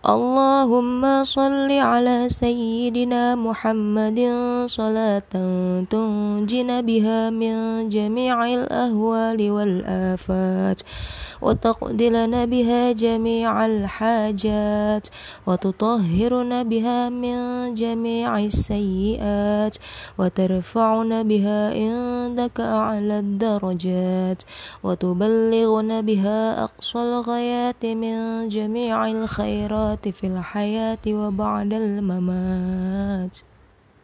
اللهم صل على سيدنا محمد صلاة تنجنا بها من جميع الأهوال والآفات وتقضي لنا بها جميع الحاجات وتطهرنا بها من جميع السيئات وترفعنا بها عندك أعلى الدرجات وتبلغنا بها أقصى الغايات من جميع الخيرات في الحياة وبعد الممات.